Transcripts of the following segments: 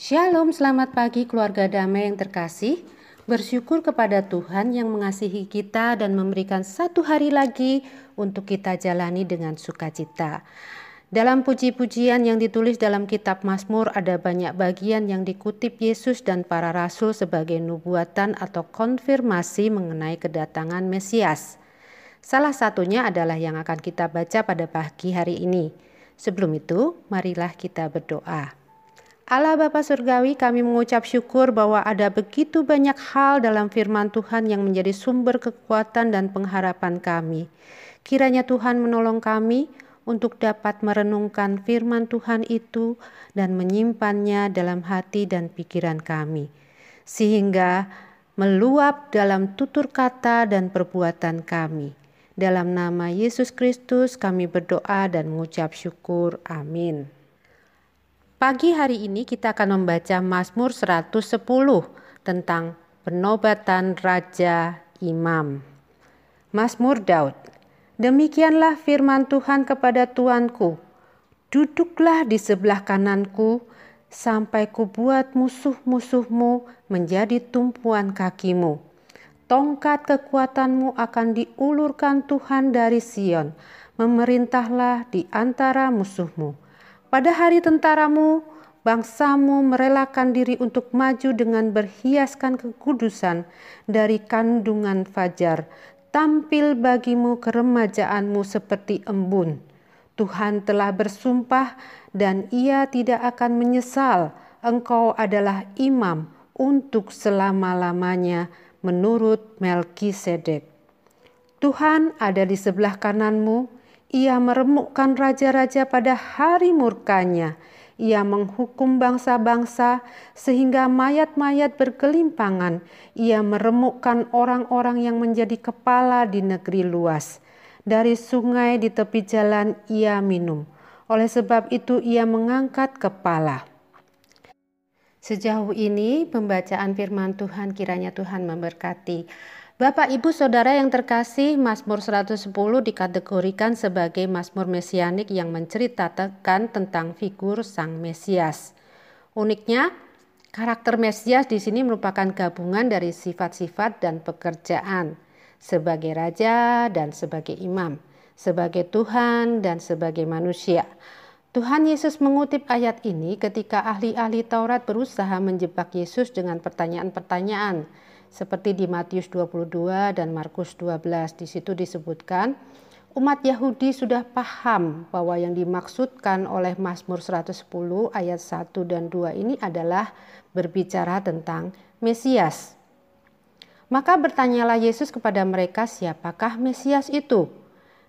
Shalom, selamat pagi keluarga damai yang terkasih. Bersyukur kepada Tuhan yang mengasihi kita dan memberikan satu hari lagi untuk kita jalani dengan sukacita. Dalam puji-pujian yang ditulis dalam kitab Mazmur ada banyak bagian yang dikutip Yesus dan para rasul sebagai nubuatan atau konfirmasi mengenai kedatangan Mesias. Salah satunya adalah yang akan kita baca pada pagi hari ini. Sebelum itu, marilah kita berdoa. Allah Bapa Surgawi kami mengucap syukur bahwa ada begitu banyak hal dalam firman Tuhan yang menjadi sumber kekuatan dan pengharapan kami. Kiranya Tuhan menolong kami untuk dapat merenungkan firman Tuhan itu dan menyimpannya dalam hati dan pikiran kami. Sehingga meluap dalam tutur kata dan perbuatan kami. Dalam nama Yesus Kristus kami berdoa dan mengucap syukur. Amin. Pagi hari ini kita akan membaca Mazmur 110 tentang penobatan Raja Imam. Mazmur Daud. Demikianlah firman Tuhan kepada Tuanku. Duduklah di sebelah kananku sampai kubuat musuh-musuhmu menjadi tumpuan kakimu. Tongkat kekuatanmu akan diulurkan Tuhan dari Sion. Memerintahlah di antara musuhmu pada hari tentaramu, bangsamu merelakan diri untuk maju dengan berhiaskan kekudusan dari kandungan fajar. Tampil bagimu keremajaanmu seperti embun. Tuhan telah bersumpah dan ia tidak akan menyesal. Engkau adalah imam untuk selama-lamanya menurut Melkisedek. Tuhan ada di sebelah kananmu, ia meremukkan raja-raja pada hari murkanya. Ia menghukum bangsa-bangsa sehingga mayat-mayat berkelimpangan. Ia meremukkan orang-orang yang menjadi kepala di negeri luas. Dari sungai di tepi jalan ia minum. Oleh sebab itu ia mengangkat kepala. Sejauh ini pembacaan firman Tuhan kiranya Tuhan memberkati. Bapak Ibu Saudara yang terkasih, Mazmur 110 dikategorikan sebagai Mazmur Mesianik yang menceritakan tentang figur Sang Mesias. Uniknya, karakter Mesias di sini merupakan gabungan dari sifat-sifat dan pekerjaan sebagai raja dan sebagai imam, sebagai Tuhan dan sebagai manusia. Tuhan Yesus mengutip ayat ini ketika ahli-ahli Taurat berusaha menjebak Yesus dengan pertanyaan-pertanyaan seperti di Matius 22 dan Markus 12 di situ disebutkan umat Yahudi sudah paham bahwa yang dimaksudkan oleh Mazmur 110 ayat 1 dan 2 ini adalah berbicara tentang Mesias. Maka bertanyalah Yesus kepada mereka siapakah Mesias itu?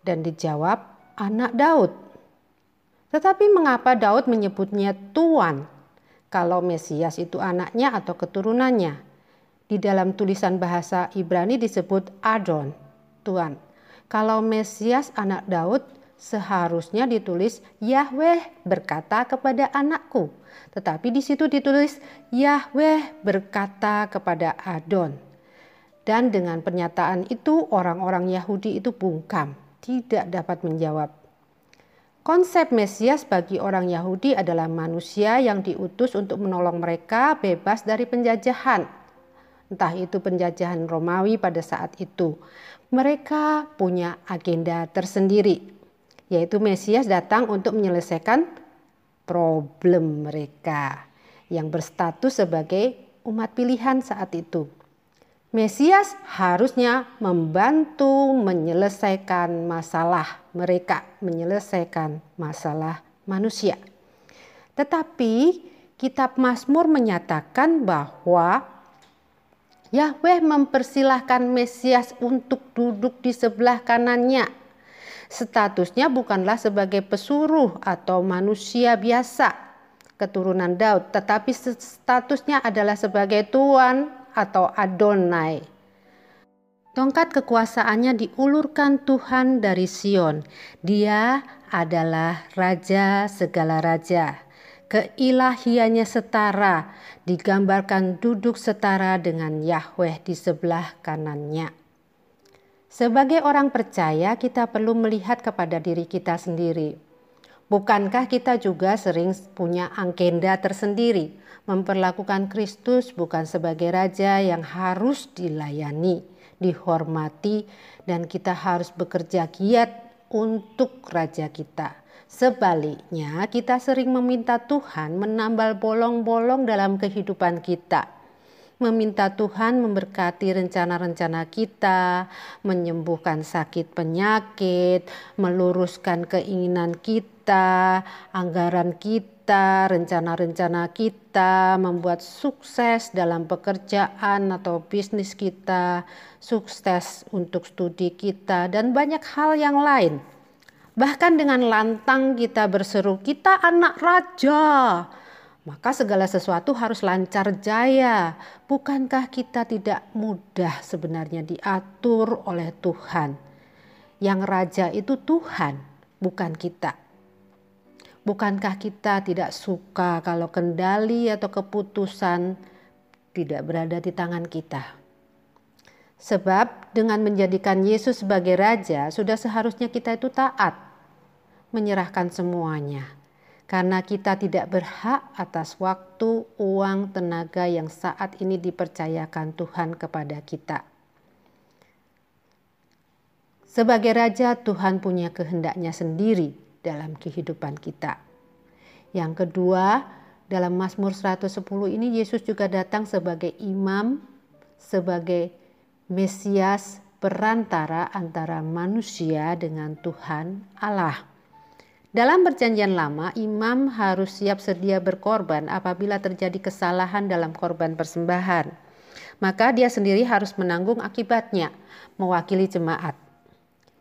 Dan dijawab anak Daud. Tetapi mengapa Daud menyebutnya Tuan kalau Mesias itu anaknya atau keturunannya? Di dalam tulisan bahasa Ibrani disebut Adon, Tuhan. Kalau Mesias anak Daud seharusnya ditulis Yahweh berkata kepada anakku. Tetapi di situ ditulis Yahweh berkata kepada Adon. Dan dengan pernyataan itu orang-orang Yahudi itu bungkam, tidak dapat menjawab. Konsep Mesias bagi orang Yahudi adalah manusia yang diutus untuk menolong mereka bebas dari penjajahan entah itu penjajahan Romawi pada saat itu. Mereka punya agenda tersendiri, yaitu Mesias datang untuk menyelesaikan problem mereka yang berstatus sebagai umat pilihan saat itu. Mesias harusnya membantu menyelesaikan masalah mereka, menyelesaikan masalah manusia. Tetapi kitab Mazmur menyatakan bahwa Yahweh mempersilahkan Mesias untuk duduk di sebelah kanannya. Statusnya bukanlah sebagai pesuruh atau manusia biasa keturunan Daud, tetapi statusnya adalah sebagai tuan atau Adonai. Tongkat kekuasaannya diulurkan Tuhan dari Sion. Dia adalah raja segala raja keilahiannya setara, digambarkan duduk setara dengan Yahweh di sebelah kanannya. Sebagai orang percaya, kita perlu melihat kepada diri kita sendiri. Bukankah kita juga sering punya agenda tersendiri, memperlakukan Kristus bukan sebagai raja yang harus dilayani, dihormati, dan kita harus bekerja giat untuk raja kita. Sebaliknya, kita sering meminta Tuhan menambal bolong-bolong dalam kehidupan kita meminta Tuhan memberkati rencana-rencana kita, menyembuhkan sakit penyakit, meluruskan keinginan kita, anggaran kita, rencana-rencana kita, membuat sukses dalam pekerjaan atau bisnis kita, sukses untuk studi kita, dan banyak hal yang lain. Bahkan dengan lantang kita berseru, "Kita anak raja!" maka segala sesuatu harus lancar jaya. Bukankah kita tidak mudah sebenarnya diatur oleh Tuhan? Yang raja itu Tuhan, bukan kita. Bukankah kita tidak suka kalau kendali atau keputusan tidak berada di tangan kita? Sebab dengan menjadikan Yesus sebagai raja, sudah seharusnya kita itu taat, menyerahkan semuanya karena kita tidak berhak atas waktu, uang, tenaga yang saat ini dipercayakan Tuhan kepada kita. Sebagai raja, Tuhan punya kehendaknya sendiri dalam kehidupan kita. Yang kedua, dalam Mazmur 110 ini Yesus juga datang sebagai imam, sebagai Mesias perantara antara manusia dengan Tuhan Allah. Dalam perjanjian lama, imam harus siap sedia berkorban apabila terjadi kesalahan dalam korban persembahan. Maka dia sendiri harus menanggung akibatnya, mewakili jemaat.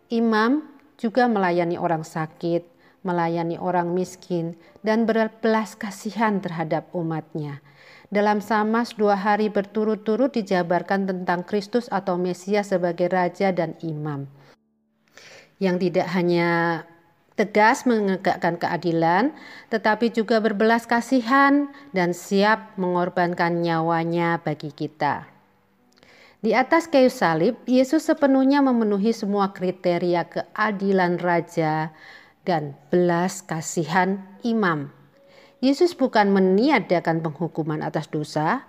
Imam juga melayani orang sakit, melayani orang miskin, dan berbelas kasihan terhadap umatnya. Dalam Samas dua hari berturut-turut dijabarkan tentang Kristus atau Mesias sebagai Raja dan Imam. Yang tidak hanya tegas menegakkan keadilan, tetapi juga berbelas kasihan dan siap mengorbankan nyawanya bagi kita. Di atas kayu salib, Yesus sepenuhnya memenuhi semua kriteria keadilan raja dan belas kasihan imam. Yesus bukan meniadakan penghukuman atas dosa,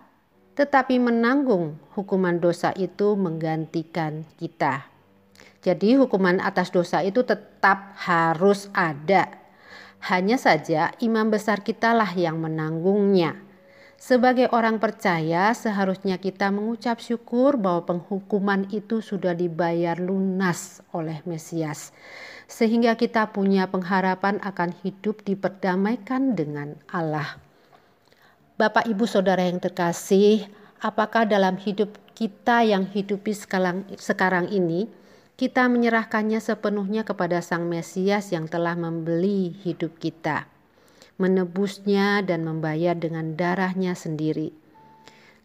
tetapi menanggung hukuman dosa itu menggantikan kita. Jadi hukuman atas dosa itu tetap harus ada. Hanya saja imam besar kitalah yang menanggungnya. Sebagai orang percaya seharusnya kita mengucap syukur bahwa penghukuman itu sudah dibayar lunas oleh Mesias. Sehingga kita punya pengharapan akan hidup diperdamaikan dengan Allah. Bapak Ibu Saudara yang terkasih, apakah dalam hidup kita yang hidupi sekarang, ini kita menyerahkannya sepenuhnya kepada Sang Mesias yang telah membeli hidup kita, menebusnya dan membayar dengan darahnya sendiri.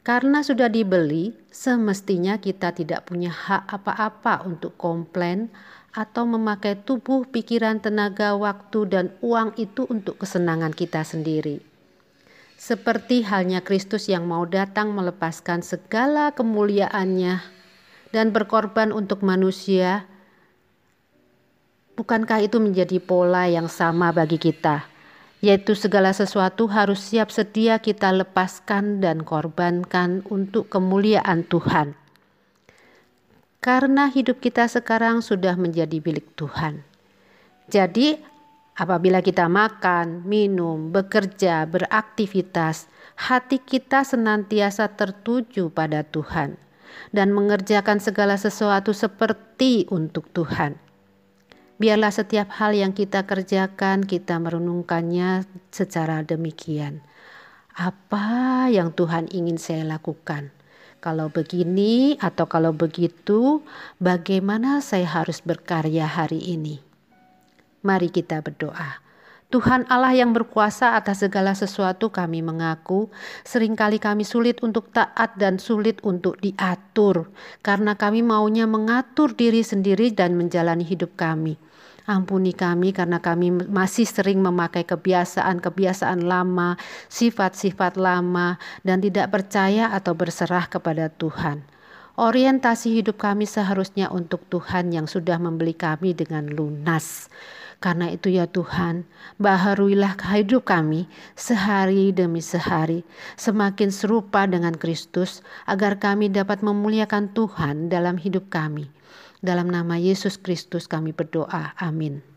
Karena sudah dibeli, semestinya kita tidak punya hak apa-apa untuk komplain atau memakai tubuh, pikiran, tenaga, waktu, dan uang itu untuk kesenangan kita sendiri. Seperti halnya Kristus yang mau datang melepaskan segala kemuliaannya dan berkorban untuk manusia, bukankah itu menjadi pola yang sama bagi kita? Yaitu segala sesuatu harus siap sedia kita lepaskan dan korbankan untuk kemuliaan Tuhan. Karena hidup kita sekarang sudah menjadi milik Tuhan. Jadi, apabila kita makan, minum, bekerja, beraktivitas, hati kita senantiasa tertuju pada Tuhan dan mengerjakan segala sesuatu seperti untuk Tuhan. Biarlah setiap hal yang kita kerjakan, kita merenungkannya secara demikian. Apa yang Tuhan ingin saya lakukan? Kalau begini atau kalau begitu, bagaimana saya harus berkarya hari ini? Mari kita berdoa. Tuhan Allah yang berkuasa atas segala sesuatu kami mengaku sering kali kami sulit untuk taat dan sulit untuk diatur karena kami maunya mengatur diri sendiri dan menjalani hidup kami. Ampuni kami karena kami masih sering memakai kebiasaan-kebiasaan lama, sifat-sifat lama dan tidak percaya atau berserah kepada Tuhan. Orientasi hidup kami seharusnya untuk Tuhan yang sudah membeli kami dengan lunas. Karena itu ya Tuhan, baharuilah hidup kami sehari demi sehari, semakin serupa dengan Kristus, agar kami dapat memuliakan Tuhan dalam hidup kami. Dalam nama Yesus Kristus kami berdoa. Amin.